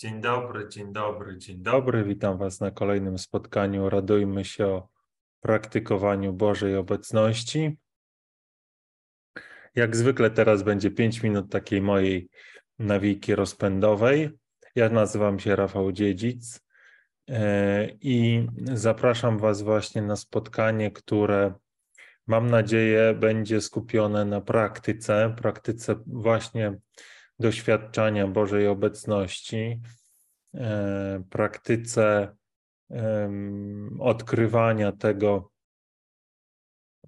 Dzień dobry, dzień dobry, dzień dobry. Witam Was na kolejnym spotkaniu. Radujmy się o praktykowaniu Bożej obecności. Jak zwykle teraz będzie 5 minut takiej mojej nawiki rozpędowej. Ja nazywam się Rafał Dziedzic e, i zapraszam Was właśnie na spotkanie, które mam nadzieję będzie skupione na praktyce, praktyce właśnie doświadczania Bożej obecności, e, praktyce odkrywania tego,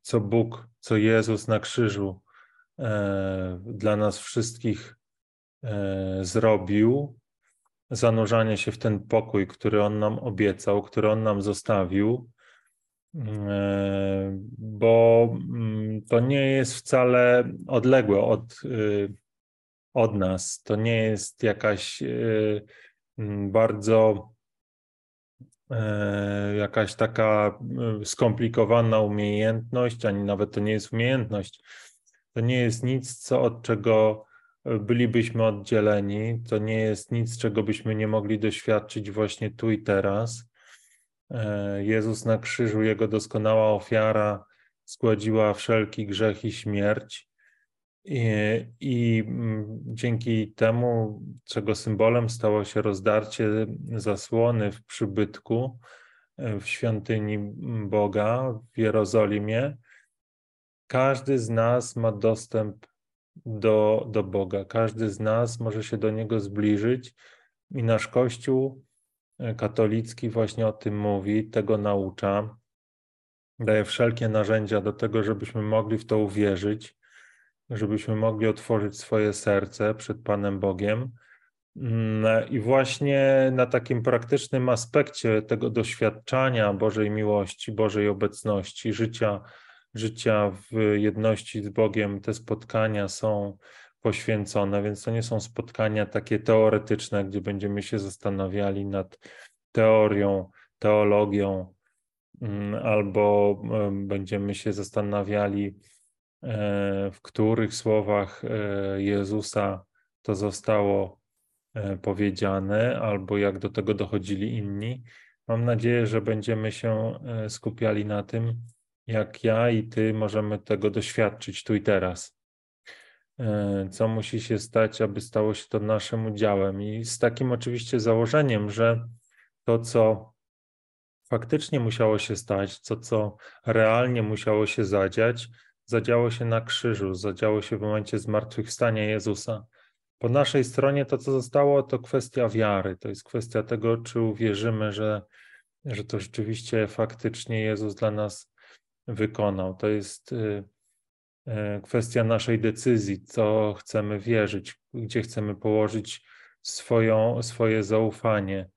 co Bóg, co Jezus na krzyżu e, dla nas wszystkich e, zrobił, zanurzanie się w ten pokój, który On nam obiecał, który On nam zostawił, bo mm, to nie jest wcale odległe od y, od nas. To nie jest jakaś e, bardzo e, jakaś taka e, skomplikowana umiejętność, ani nawet to nie jest umiejętność. To nie jest nic, co od czego bylibyśmy oddzieleni. To nie jest nic, czego byśmy nie mogli doświadczyć właśnie tu i teraz. Jezus na krzyżu, jego doskonała ofiara zgładziła wszelki grzech i śmierć. I, I, mm, dzięki temu, czego symbolem stało się rozdarcie zasłony w przybytku e, w świątyni Boga w Jerozolimie, każdy z nas ma dostęp do, do Boga. Każdy z nas może się do Niego zbliżyć i nasz Kościół e, katolicki właśnie o tym mówi, tego naucza, daje wszelkie narzędzia do tego, żebyśmy mogli w to uwierzyć żebyśmy mogli otworzyć swoje serce przed Panem Bogiem. Mm, I właśnie na takim praktycznym aspekcie tego doświadczania Bożej miłości, Bożej obecności, życia, życia w jedności z Bogiem, te spotkania są poświęcone, więc to nie są spotkania takie teoretyczne, gdzie będziemy się zastanawiali nad teorią, teologią, mm, albo będziemy się zastanawiali w których słowach e, Jezusa to zostało e, powiedziane, albo jak do tego dochodzili inni. Mam nadzieję, że będziemy się skupiali na tym, jak ja i Ty możemy tego doświadczyć tu i teraz. Co musi się stać, aby stało się to naszym udziałem? I z takim oczywiście założeniem, że to, co faktycznie musiało się stać, to, co realnie musiało się zadziać, zadziało się na krzyżu, zadziało się w momencie zmartwychwstania Jezusa. Po naszej stronie to, co zostało, to kwestia wiary, to jest kwestia tego, czy uwierzymy, że, że to rzeczywiście faktycznie Jezus dla nas wykonał. To jest y, y, kwestia naszej decyzji, co chcemy wierzyć, gdzie chcemy położyć swoją, swoje zaufanie,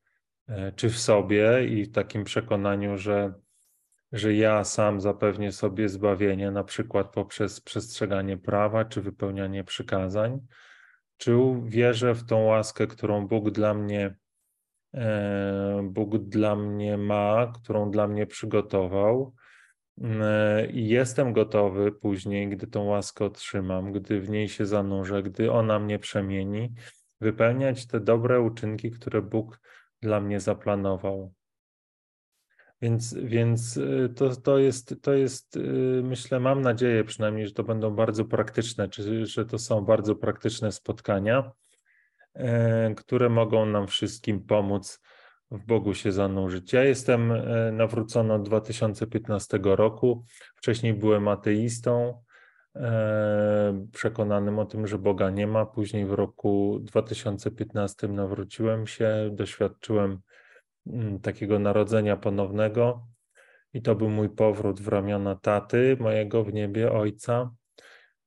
y, czy w sobie i w takim przekonaniu, że że ja sam zapewnię sobie zbawienie, na przykład poprzez przestrzeganie prawa czy wypełnianie przykazań, czy wierzę w tą łaskę, którą Bóg dla mnie e, Bóg dla mnie ma, którą dla mnie przygotował. E, I jestem gotowy później, gdy tą łaskę otrzymam, gdy w niej się zanurzę, gdy ona mnie przemieni, wypełniać te dobre uczynki, które Bóg dla mnie zaplanował. Więc, więc y, to, to, jest, to jest, y, myślę, mam nadzieję przynajmniej, że to będą bardzo praktyczne, czy że to są bardzo praktyczne spotkania, e, które mogą nam wszystkim pomóc w Bogu się zanurzyć. Ja jestem e, nawrócony od 2015 roku. Wcześniej byłem ateistą, e, przekonanym o tym, że Boga nie ma. Później w roku 2015 nawróciłem się, doświadczyłem takiego narodzenia ponownego. I to był mój powrót w ramiona taty, mojego w niebie ojca.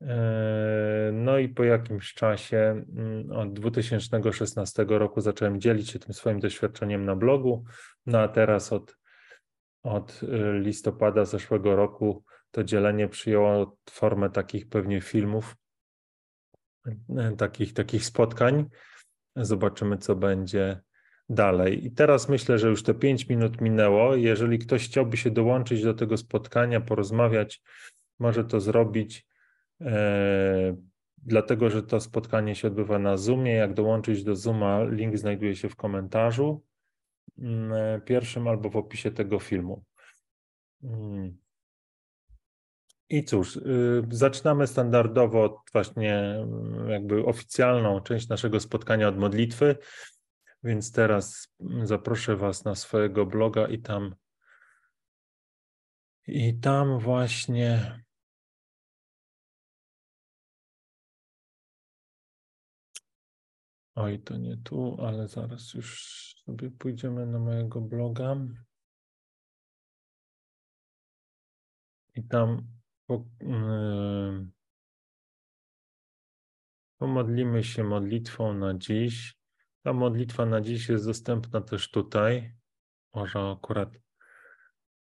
E, no i po jakimś czasie, mm, od 2016 roku, zacząłem dzielić się tym swoim doświadczeniem na blogu. No a teraz od, od e, listopada zeszłego roku to dzielenie przyjęło formę takich pewnie filmów, e, takich, takich spotkań. Zobaczymy, co będzie dalej. I teraz myślę, że już te pięć minut minęło. Jeżeli ktoś chciałby się dołączyć do tego spotkania, porozmawiać, może to zrobić e, dlatego że to spotkanie się odbywa na Zoomie. Jak dołączyć do Zooma, link znajduje się w komentarzu mm, pierwszym albo w opisie tego filmu. Mm. I cóż, y, zaczynamy standardowo właśnie mm, jakby oficjalną część naszego spotkania od modlitwy, więc teraz zaproszę Was na swojego bloga i tam i tam właśnie Oj, to nie tu, ale zaraz już sobie pójdziemy na mojego bloga. I tam yy, pomodlimy się modlitwą na dziś. Ta modlitwa na dziś jest dostępna też tutaj. Może akurat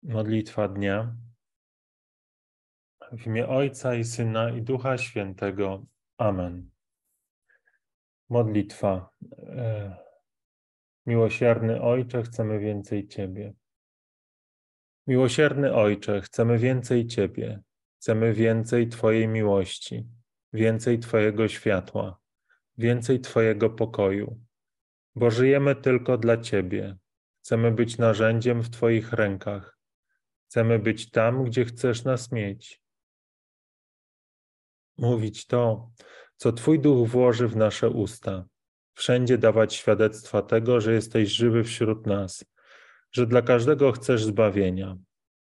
modlitwa dnia. W imię Ojca i Syna i Ducha Świętego. Amen. Modlitwa. E, miłosierny Ojcze, chcemy więcej Ciebie. Miłosierny Ojcze, chcemy więcej Ciebie. Chcemy więcej Twojej miłości, więcej Twojego światła, więcej Twojego pokoju, bo żyjemy tylko dla Ciebie. Chcemy być narzędziem w Twoich rękach. Chcemy być tam, gdzie chcesz nas mieć. Mówić to, co Twój duch włoży w nasze usta. Wszędzie dawać świadectwa tego, że jesteś żywy wśród nas, że dla każdego chcesz zbawienia,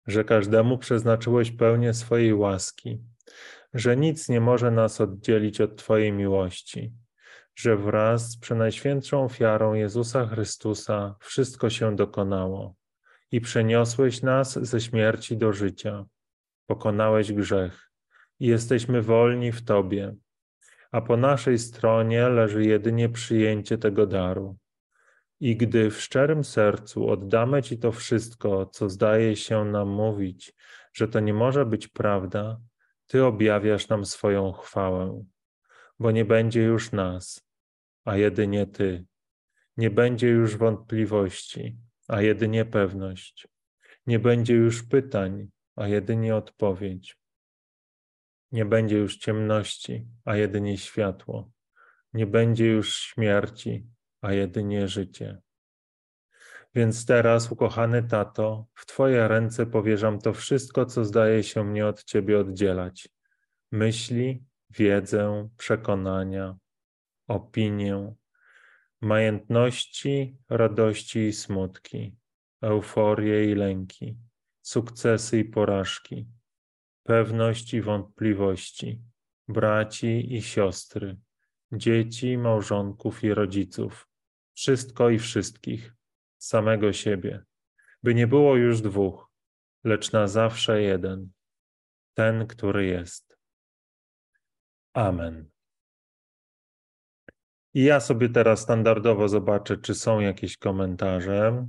że każdemu przeznaczyłeś pełnię swojej łaski, że nic nie może nas oddzielić od Twojej miłości, że wraz z przenajświętszą ofiarą Jezusa Chrystusa wszystko się dokonało i przeniosłeś nas ze śmierci do życia. Pokonałeś grzech i jesteśmy wolni w Tobie a po naszej stronie leży jedynie przyjęcie tego daru. I gdy w szczerym sercu oddamy Ci to wszystko, co zdaje się nam mówić, że to nie może być prawda, Ty objawiasz nam swoją chwałę, bo nie będzie już nas, a jedynie Ty. Nie będzie już wątpliwości, a jedynie pewność. Nie będzie już pytań, a jedynie odpowiedź. Nie będzie już ciemności, a jedynie światło. Nie będzie już śmierci, a jedynie życie. Więc teraz, ukochany tato, w Twoje ręce powierzam to wszystko, co zdaje się mnie od Ciebie oddzielać: myśli, wiedzę, przekonania, opinię, majętności, radości i smutki, euforię i lęki, sukcesy i porażki pewność i wątpliwości, braci i siostry, dzieci, małżonków i rodziców, wszystko i wszystkich, samego siebie, by nie było już dwóch, lecz na zawsze jeden, ten, który jest. Amen. I ja sobie teraz standardowo zobaczę, czy są jakieś komentarze.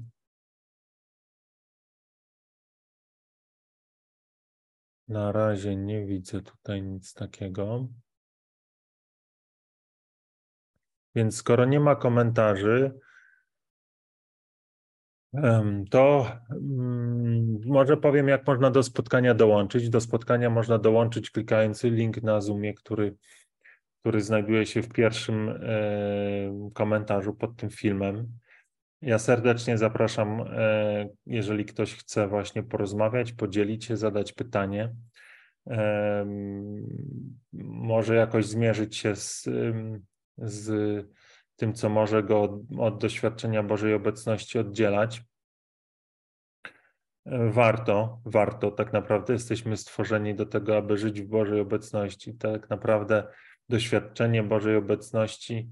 Na razie nie widzę tutaj nic takiego. Więc skoro nie ma komentarzy, to mm, może powiem, jak można do spotkania dołączyć. Do spotkania można dołączyć klikając link na Zoomie, który, który znajduje się w pierwszym e, komentarzu pod tym filmem. Ja serdecznie zapraszam, e, jeżeli ktoś chce właśnie porozmawiać, podzielić się, zadać pytanie, może jakoś zmierzyć się z, z tym, co może go od, od doświadczenia Bożej obecności oddzielać. Warto, warto. Tak naprawdę jesteśmy stworzeni do tego, aby żyć w Bożej obecności. Tak naprawdę doświadczenie Bożej obecności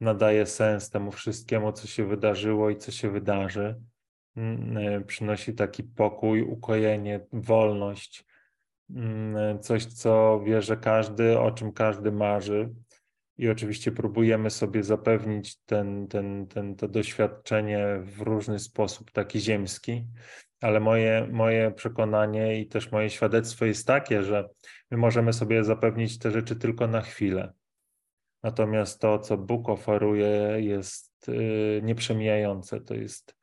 nadaje sens temu wszystkiemu, co się wydarzyło i co się wydarzy. Mm, e, przynosi taki pokój, ukojenie, wolność, mm, coś, co wie, że każdy, o czym każdy marzy. I oczywiście próbujemy sobie zapewnić ten, ten, ten, to doświadczenie w różny sposób, taki ziemski, ale moje, moje przekonanie i też moje świadectwo jest takie, że my możemy sobie zapewnić te rzeczy tylko na chwilę. Natomiast to, co Bóg oferuje, jest y, nieprzemijające. To jest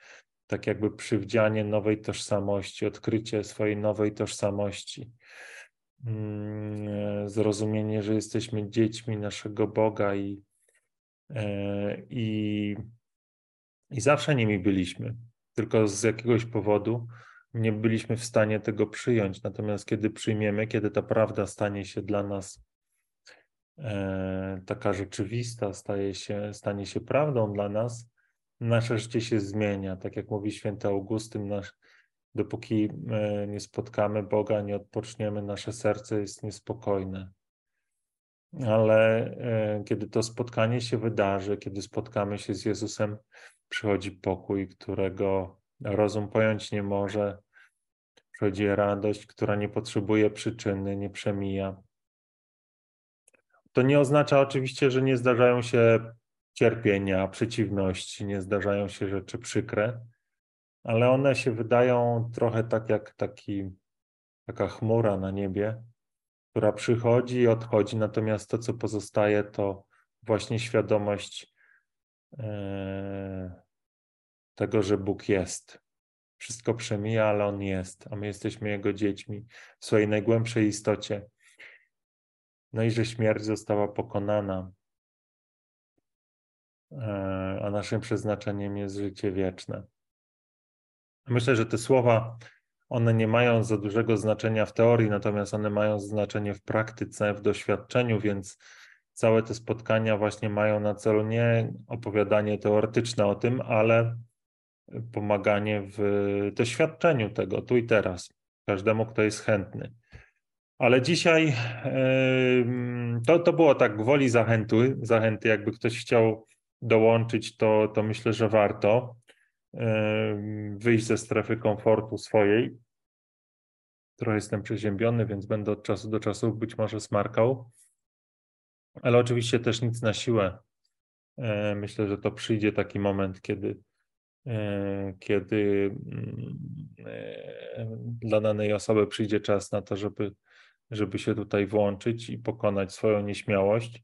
tak jakby przywdzianie nowej tożsamości, odkrycie swojej nowej tożsamości. mm, zrozumienie, że jesteśmy dziećmi naszego Boga i, e, i, i zawsze nimi byliśmy, tylko z jakiegoś powodu nie byliśmy w stanie tego przyjąć. Natomiast kiedy przyjmiemy, kiedy ta prawda stanie się dla nas e, taka rzeczywista, staje się, stanie się prawdą dla nas, nasze życie się zmienia. Tak jak mówi święty Augustyn, nasz, dopóki nie spotkamy Boga, nie odpoczniemy, nasze serce jest niespokojne. Ale e, kiedy to spotkanie się wydarzy, kiedy spotkamy się z Jezusem, przychodzi pokój, którego rozum pojąć nie może. Przychodzi radość, która nie potrzebuje przyczyny, nie przemija. To nie oznacza oczywiście, że nie zdarzają się cierpienia, przeciwności, nie zdarzają się rzeczy przykre, ale one się wydają trochę tak jak taki, taka chmura na niebie, która przychodzi i odchodzi, natomiast to, co pozostaje, to właśnie świadomość e, tego, że Bóg jest. Wszystko przemija, ale On jest, a my jesteśmy Jego dziećmi w swojej najgłębszej istocie. No i że śmierć została pokonana, e, a naszym przeznaczeniem jest życie wieczne. Myślę, że te słowa, one nie mają za dużego znaczenia w teorii, natomiast one mają znaczenie w praktyce, w doświadczeniu, więc całe te spotkania właśnie mają na celu nie opowiadanie teoretyczne o tym, ale pomaganie w doświadczeniu tego tu i teraz, każdemu, kto jest chętny. Ale dzisiaj to, to było tak gwoli zachęty, zachęty, jakby ktoś chciał dołączyć, to, to myślę, że warto wyjść ze strefy komfortu swojej. Trochę jestem przeziębiony, więc będę od czasu do czasu być może smarkał. Ale oczywiście też nic na siłę. Myślę, że to przyjdzie taki moment, kiedy, kiedy mm, dla danej osoby przyjdzie czas na to, żeby, żeby się tutaj włączyć i pokonać swoją nieśmiałość.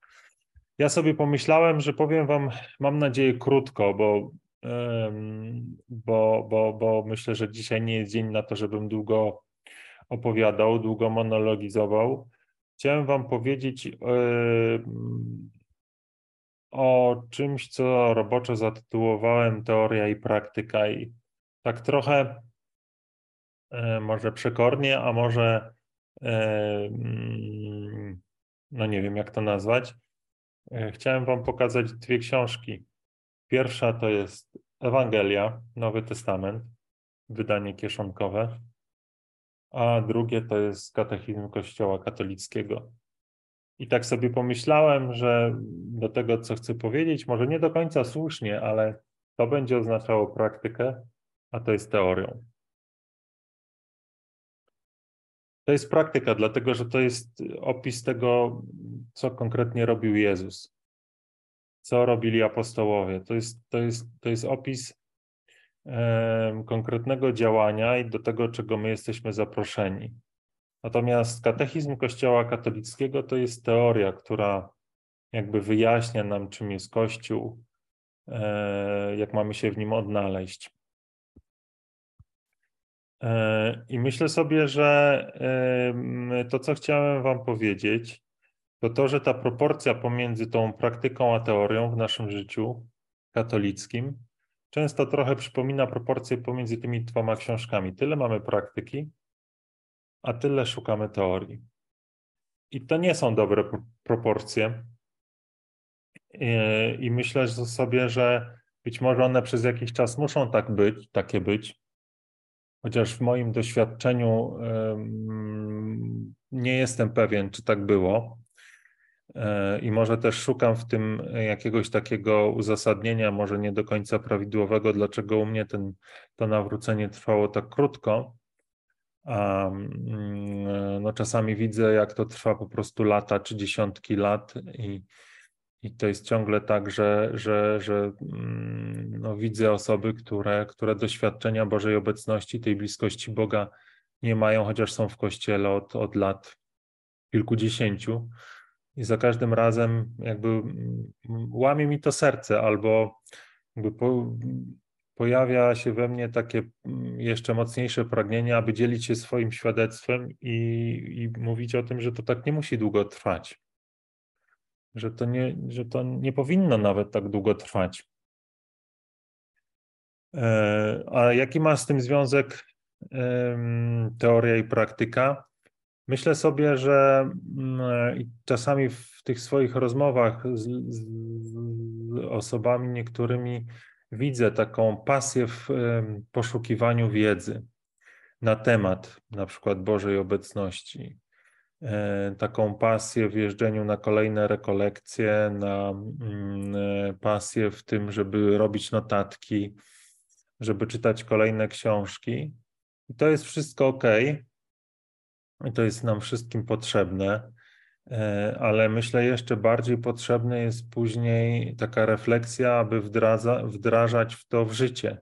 Ja sobie pomyślałem, że powiem Wam, mam nadzieję, krótko, bo bo, bo, bo myślę, że dzisiaj nie jest dzień na to, żebym długo opowiadał, długo monologizował. Chciałem Wam powiedzieć o czymś, co roboczo zatytułowałem Teoria i praktyka, i tak trochę e, może przekornie, a może no nie wiem, jak to nazwać. E, chciałem Wam pokazać dwie książki. Pierwsza to jest Ewangelia, Nowy Testament, wydanie kieszonkowe, a drugie to jest katechizm Kościoła katolickiego. I tak sobie pomyślałem, że do tego, co chcę powiedzieć, może nie do końca słusznie, ale to będzie oznaczało praktykę, a to jest teorią. To jest praktyka, dlatego że to jest opis tego, co konkretnie robił Jezus co robili apostołowie. To jest, to jest, to jest opis konkretnego działania i do tego, czego my jesteśmy zaproszeni. Natomiast katechizm Kościoła katolickiego to jest teoria, która jakby wyjaśnia nam, czym jest Kościół, e, jak mamy się w nim odnaleźć. E, I myślę sobie, że to, co chciałem Wam powiedzieć, to to, że ta proporcja pomiędzy tą praktyką a teorią w naszym życiu katolickim często trochę przypomina proporcję pomiędzy tymi dwoma książkami. Tyle mamy praktyki, a tyle szukamy teorii. I to nie są dobre proporcje. I myślę sobie, że być może one przez jakiś czas muszą tak być, takie być, chociaż w moim doświadczeniu nie jestem pewien, czy tak było. E, I może też szukam w tym jakiegoś takiego uzasadnienia, może nie do końca prawidłowego, dlaczego u mnie ten, to nawrócenie trwało tak krótko. Mm, no, czasami widzę, jak to trwa po prostu lata czy dziesiątki lat, i, i to jest ciągle tak, że, że, że mm, no, widzę osoby, które, które doświadczenia Bożej obecności, tej bliskości Boga nie mają, chociaż są w kościele od, od lat kilkudziesięciu i za każdym razem jakby łamie mi to serce, albo jakby po, pojawia się we mnie takie mm, jeszcze mocniejsze pragnienie, aby dzielić się swoim świadectwem i, i mówić o tym, że to tak nie musi długo trwać. Że to, nie, że to nie powinno nawet tak długo trwać. E, a jaki ma z tym związek teoria i praktyka? Myślę sobie, że mm, czasami w tych swoich rozmowach z, z osobami niektórymi widzę taką pasję w poszukiwaniu wiedzy na temat na przykład Bożej obecności, e, taką pasję w jeżdżeniu na kolejne rekolekcje, na mm, e, pasję w tym, żeby robić notatki, żeby czytać kolejne książki. I to jest wszystko ok. I to jest nam wszystkim potrzebne. E, ale myślę jeszcze bardziej potrzebna jest później taka refleksja, aby wdraża, wdrażać w to w życie.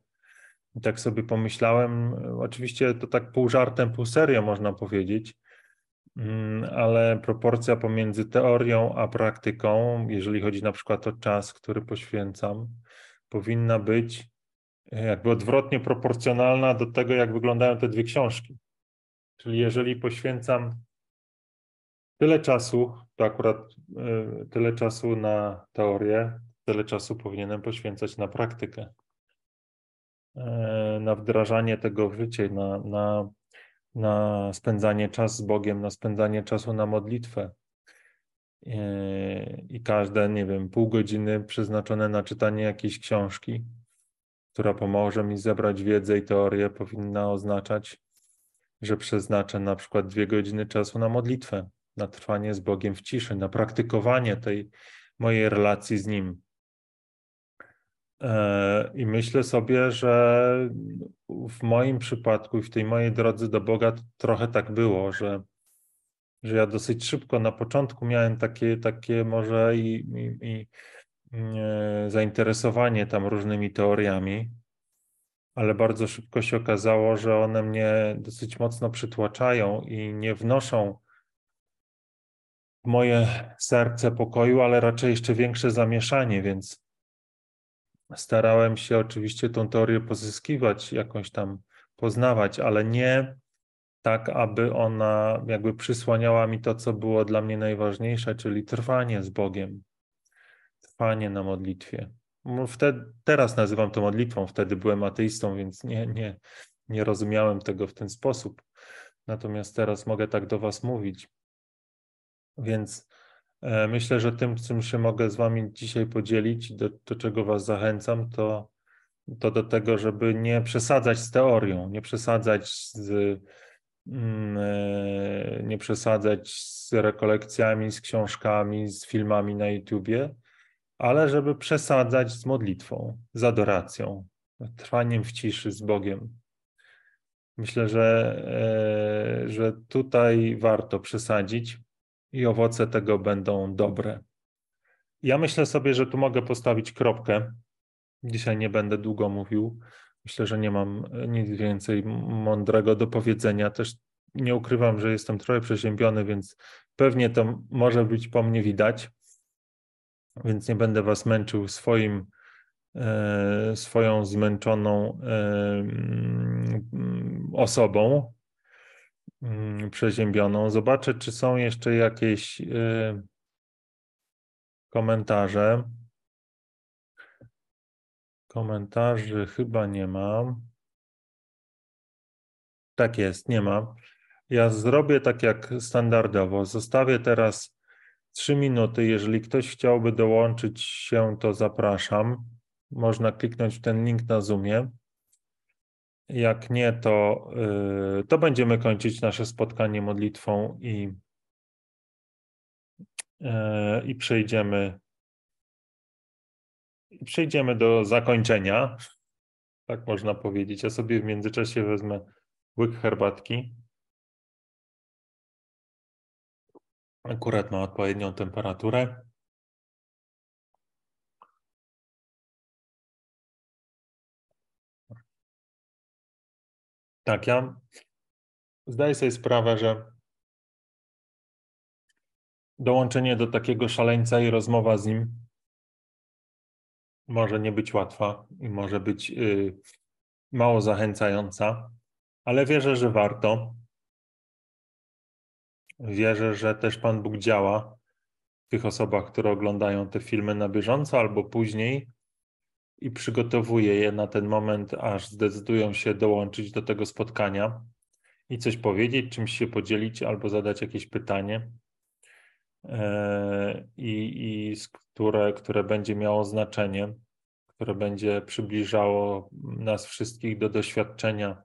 I tak sobie pomyślałem, oczywiście to tak pół żartem, pół serio można powiedzieć, mm, ale proporcja pomiędzy teorią a praktyką, jeżeli chodzi na przykład o czas, który poświęcam, powinna być jakby odwrotnie proporcjonalna do tego, jak wyglądają te dwie książki. Czyli jeżeli poświęcam tyle czasu, to akurat y, tyle czasu na teorię, tyle czasu powinienem poświęcać na praktykę, e, na wdrażanie tego w życie, na, na, na spędzanie czasu z Bogiem, na spędzanie czasu na modlitwę. E, I każde, nie wiem, pół godziny przeznaczone na czytanie jakiejś książki, która pomoże mi zebrać wiedzę i teorię, powinna oznaczać, że przeznaczę na przykład dwie godziny czasu na modlitwę na trwanie z Bogiem w ciszy, na praktykowanie tej mojej relacji z Nim. E, I myślę sobie, że w moim przypadku i w tej mojej drodze do Boga trochę tak było, że, że ja dosyć szybko na początku miałem takie, takie może i, i, i e, zainteresowanie tam różnymi teoriami, ale bardzo szybko się okazało, że one mnie dosyć mocno przytłaczają i nie wnoszą moje serce pokoju, ale raczej jeszcze większe zamieszanie, więc starałem się oczywiście tą teorię pozyskiwać, jakąś tam poznawać, ale nie tak, aby ona jakby przysłaniała mi to, co było dla mnie najważniejsze, czyli trwanie z Bogiem, trwanie na modlitwie. Wtedy, teraz nazywam to modlitwą, wtedy byłem ateistą, więc nie, nie, nie rozumiałem tego w ten sposób. Natomiast teraz mogę tak do Was mówić. Więc e, myślę, że tym, czym się mogę z Wami dzisiaj podzielić, do, do czego Was zachęcam, to, to do tego, żeby nie przesadzać z teorią, nie przesadzać z, mm, e, nie przesadzać z rekolekcjami, z książkami, z filmami na YouTubie, ale żeby przesadzać z modlitwą, z adoracją, trwaniem w ciszy z Bogiem. Myślę, że, e, że tutaj warto przesadzić, i owoce tego będą dobre. Ja myślę sobie, że tu mogę postawić kropkę. Dzisiaj nie będę długo mówił. Myślę, że nie mam nic więcej mądrego do powiedzenia. Też nie ukrywam, że jestem trochę przeziębiony, więc pewnie to może być po mnie widać. Więc nie będę Was męczył swoim, e, swoją zmęczoną e, mm, osobą. Mm, przeziębioną. Zobaczę, czy są jeszcze jakieś y, komentarze. Komentarzy chyba nie mam. Tak jest, nie ma. Ja zrobię tak jak standardowo. Zostawię teraz trzy minuty. Jeżeli ktoś chciałby dołączyć się, to zapraszam. Można kliknąć w ten link na Zoomie. Jak nie, to, y, to będziemy kończyć nasze spotkanie modlitwą i, y, i przejdziemy i przejdziemy do zakończenia. Tak można powiedzieć. Ja sobie w międzyczasie wezmę łyk herbatki. Akurat ma odpowiednią temperaturę. Tak, ja zdaję sobie sprawę, że dołączenie do takiego szaleńca i rozmowa z nim może nie być łatwa i może być y, mało zachęcająca, ale wierzę, że warto. Wierzę, że też Pan Bóg działa w tych osobach, które oglądają te filmy na bieżąco albo później i przygotowuje je na ten moment, aż zdecydują się dołączyć do tego spotkania i coś powiedzieć, czymś się podzielić albo zadać jakieś pytanie, e, i, i które, które będzie miało znaczenie, które będzie przybliżało nas wszystkich do doświadczenia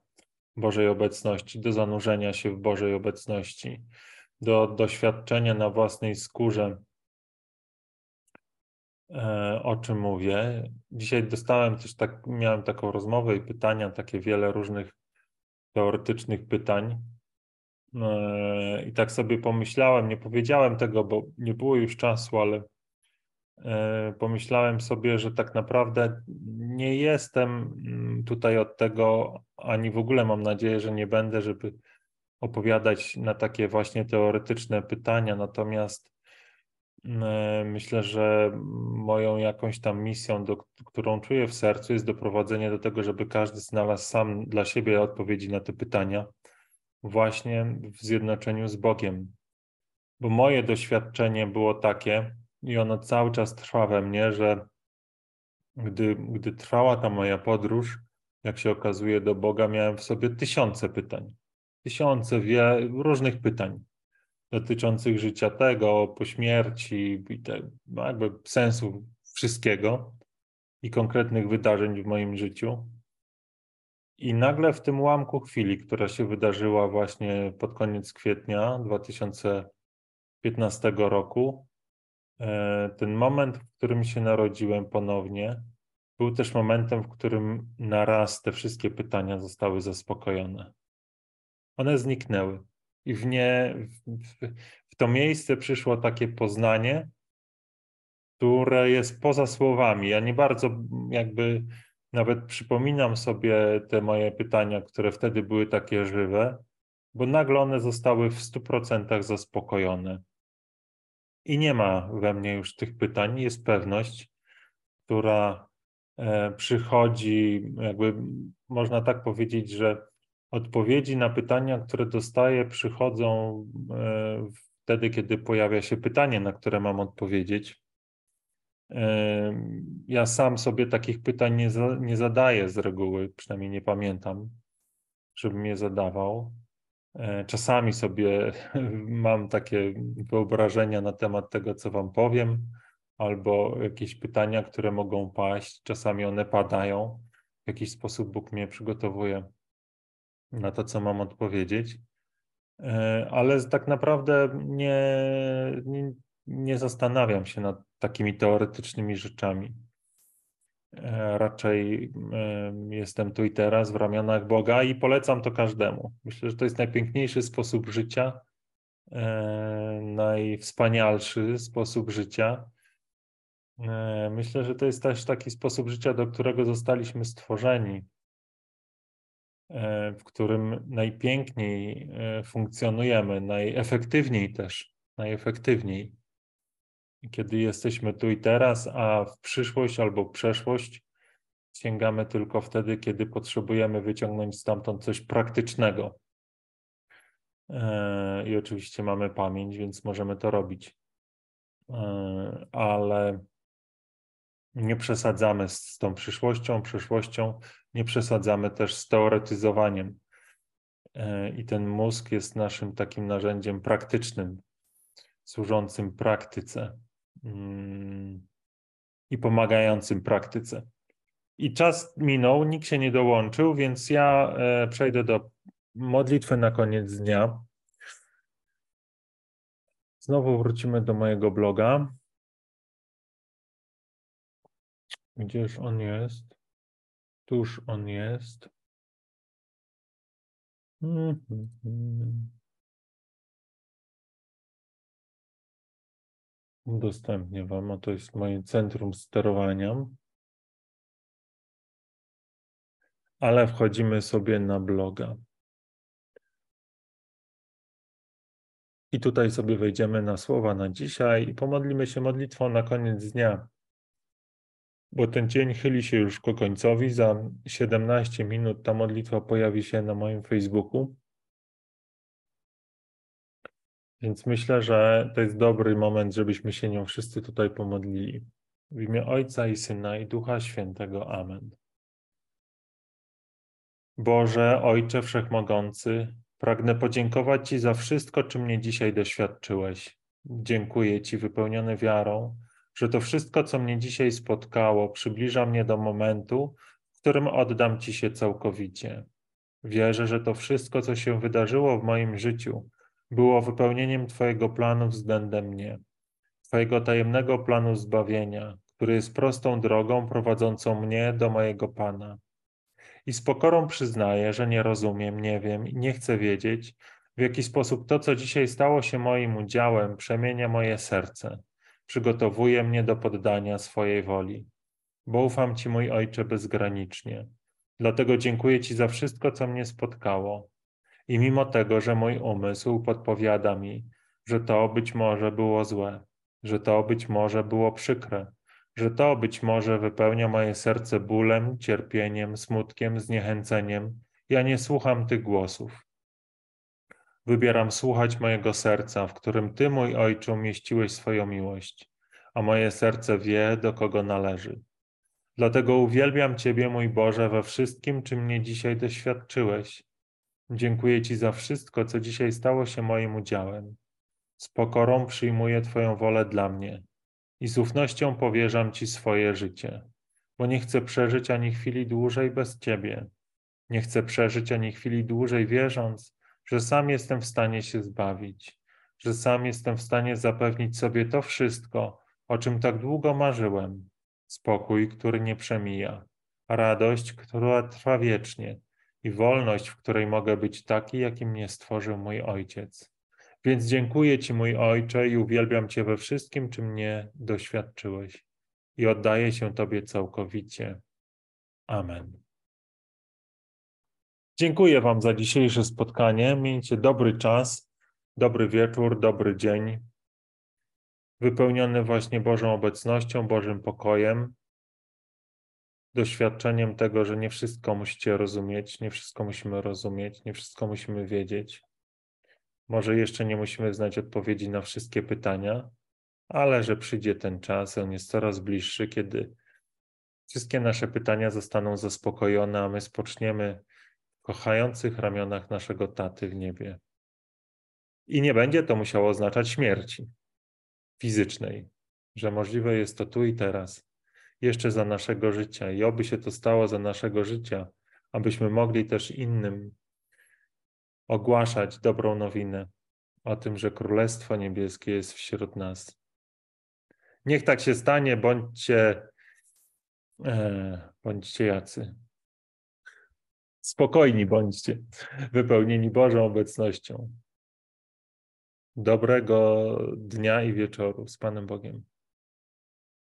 Bożej obecności, do zanurzenia się w Bożej obecności, do doświadczenia na własnej skórze, e, o czym mówię. Dzisiaj dostałem też tak, miałem taką rozmowę i pytania, takie wiele różnych teoretycznych pytań. E, I tak sobie pomyślałem, nie powiedziałem tego, bo nie było już czasu, ale e, pomyślałem sobie, że tak naprawdę nie jestem mm, tutaj od tego, ani w ogóle mam nadzieję, że nie będę, żeby opowiadać na takie właśnie teoretyczne pytania. Natomiast e, myślę, że moją jakąś tam misją, do, którą czuję w sercu, jest doprowadzenie do tego, żeby każdy znalazł sam dla siebie odpowiedzi na te pytania, właśnie w zjednoczeniu z Bogiem. Bo moje doświadczenie było takie, i ono cały czas trwa we mnie, że gdy, gdy trwała ta moja podróż, jak się okazuje, do Boga, miałem w sobie tysiące pytań. Tysiące wie, różnych pytań dotyczących życia tego, po śmierci, te, no jakby sensu wszystkiego i konkretnych wydarzeń w moim życiu. I nagle w tym ułamku chwili, która się wydarzyła właśnie pod koniec kwietnia 2015 roku, e, ten moment, w którym się narodziłem ponownie, był też momentem, w którym naraz te wszystkie pytania zostały zaspokojone. One zniknęły. I w, nie, w, w to miejsce przyszło takie poznanie, które jest poza słowami. Ja nie bardzo jakby nawet przypominam sobie te moje pytania, które wtedy były takie żywe, bo nagle one zostały w 100% zaspokojone. I nie ma we mnie już tych pytań, jest pewność, która e, przychodzi, jakby można tak powiedzieć, że odpowiedzi na pytania, które dostaję, przychodzą e, wtedy, kiedy pojawia się pytanie, na które mam odpowiedzieć. Ja sam sobie takich pytań nie, za, nie zadaję z reguły, przynajmniej nie pamiętam, żebym je zadawał. E, czasami sobie mam takie wyobrażenia na temat tego, co Wam powiem, albo jakieś pytania, które mogą paść. Czasami one padają. W jakiś sposób Bóg mnie przygotowuje na to, co mam odpowiedzieć. E, ale tak naprawdę nie, nie, nie zastanawiam się nad takimi teoretycznymi rzeczami. E, raczej jestem tu i teraz w ramionach Boga i polecam to każdemu. Myślę, że to jest najpiękniejszy sposób życia, e, najwspanialszy sposób życia. E, myślę, że to jest też taki sposób życia, do którego zostaliśmy stworzeni, w którym najpiękniej funkcjonujemy, najefektywniej też, najefektywniej kiedy jesteśmy tu i teraz, a w przyszłość albo przeszłość sięgamy tylko wtedy, kiedy potrzebujemy wyciągnąć stamtąd coś praktycznego. E, I oczywiście mamy pamięć, więc możemy to robić. E, ale nie przesadzamy z tą przyszłością, przeszłością, nie przesadzamy też z teoretyzowaniem. E, I ten mózg jest naszym takim narzędziem praktycznym, służącym praktyce. Mm, i pomagającym praktyce. I czas minął, nikt się nie dołączył, więc ja e, przejdę do modlitwy na koniec dnia. Znowu wrócimy do mojego bloga. Gdzież on jest? Tuż on jest. Mm. Udostępnię Wam, a to jest moje centrum sterowania. Ale wchodzimy sobie na bloga. I tutaj sobie wejdziemy na słowa na dzisiaj i pomodlimy się modlitwą na koniec dnia. Bo ten dzień chyli się już ku końcowi. Za 17 minut ta modlitwa pojawi się na moim Facebooku. Więc myślę, że to jest dobry moment, żebyśmy się nią wszyscy tutaj pomodlili. W imię Ojca i Syna i Ducha Świętego. Amen. Boże, Ojcze Wszechmogący, pragnę podziękować Ci za wszystko, czym mnie dzisiaj doświadczyłeś. Dziękuję Ci, wypełniony wiarą, że to wszystko, co mnie dzisiaj spotkało, przybliża mnie do momentu, w którym oddam Ci się całkowicie. Wierzę, że to wszystko, co się wydarzyło w moim życiu, było wypełnieniem Twojego planu względem mnie, Twojego tajemnego planu zbawienia, który jest prostą drogą prowadzącą mnie do mojego Pana. I z pokorą przyznaję, że nie rozumiem, nie wiem i nie chcę wiedzieć, w jaki sposób to, co dzisiaj stało się moim udziałem, przemienia moje serce, przygotowuje mnie do poddania swojej woli. Bo ufam Ci, mój Ojcze, bezgranicznie. Dlatego dziękuję Ci za wszystko, co mnie spotkało. I mimo tego, że mój umysł podpowiada mi, że to być może było złe, że to być może było przykre, że to być może wypełnia moje serce bólem, cierpieniem, smutkiem, zniechęceniem, ja nie słucham tych głosów. Wybieram słuchać mojego serca, w którym Ty, mój Ojcze, umieściłeś swoją miłość, a moje serce wie, do kogo należy. Dlatego uwielbiam Ciebie, mój Boże, we wszystkim, czym mnie dzisiaj doświadczyłeś. Dziękuję Ci za wszystko, co dzisiaj stało się moim udziałem. Z pokorą przyjmuję Twoją wolę dla mnie i z ufnością powierzam Ci swoje życie, bo nie chcę przeżyć ani chwili dłużej bez Ciebie. Nie chcę przeżyć ani chwili dłużej wierząc, że sam jestem w stanie się zbawić, że sam jestem w stanie zapewnić sobie to wszystko, o czym tak długo marzyłem. Spokój, który nie przemija, radość, która trwa wiecznie i wolność, w której mogę być taki, jakim mnie stworzył mój Ojciec. Więc dziękuję Ci, mój Ojcze, i uwielbiam Cię we wszystkim, czym mnie doświadczyłeś. I oddaję się Tobie całkowicie. Amen. Dziękuję Wam za dzisiejsze spotkanie. Miejcie dobry czas, dobry wieczór, dobry dzień, wypełniony właśnie Bożą obecnością, Bożym pokojem, doświadczeniem tego, że nie wszystko musicie rozumieć, nie wszystko musimy rozumieć, nie wszystko musimy wiedzieć. Może jeszcze nie musimy znać odpowiedzi na wszystkie pytania, ale że przyjdzie ten czas, on jest coraz bliższy, kiedy wszystkie nasze pytania zostaną zaspokojone, a my spoczniemy kochających ramionach naszego taty w niebie. I nie będzie to musiało oznaczać śmierci fizycznej, że możliwe jest to tu i teraz, jeszcze za naszego życia. I oby się to stało za naszego życia, abyśmy mogli też innym ogłaszać dobrą nowinę o tym, że Królestwo Niebieskie jest wśród nas. Niech tak się stanie, bądźcie, e, bądźcie jacy. Spokojni bądźcie, wypełnieni Bożą obecnością. Dobrego dnia i wieczoru z Panem Bogiem.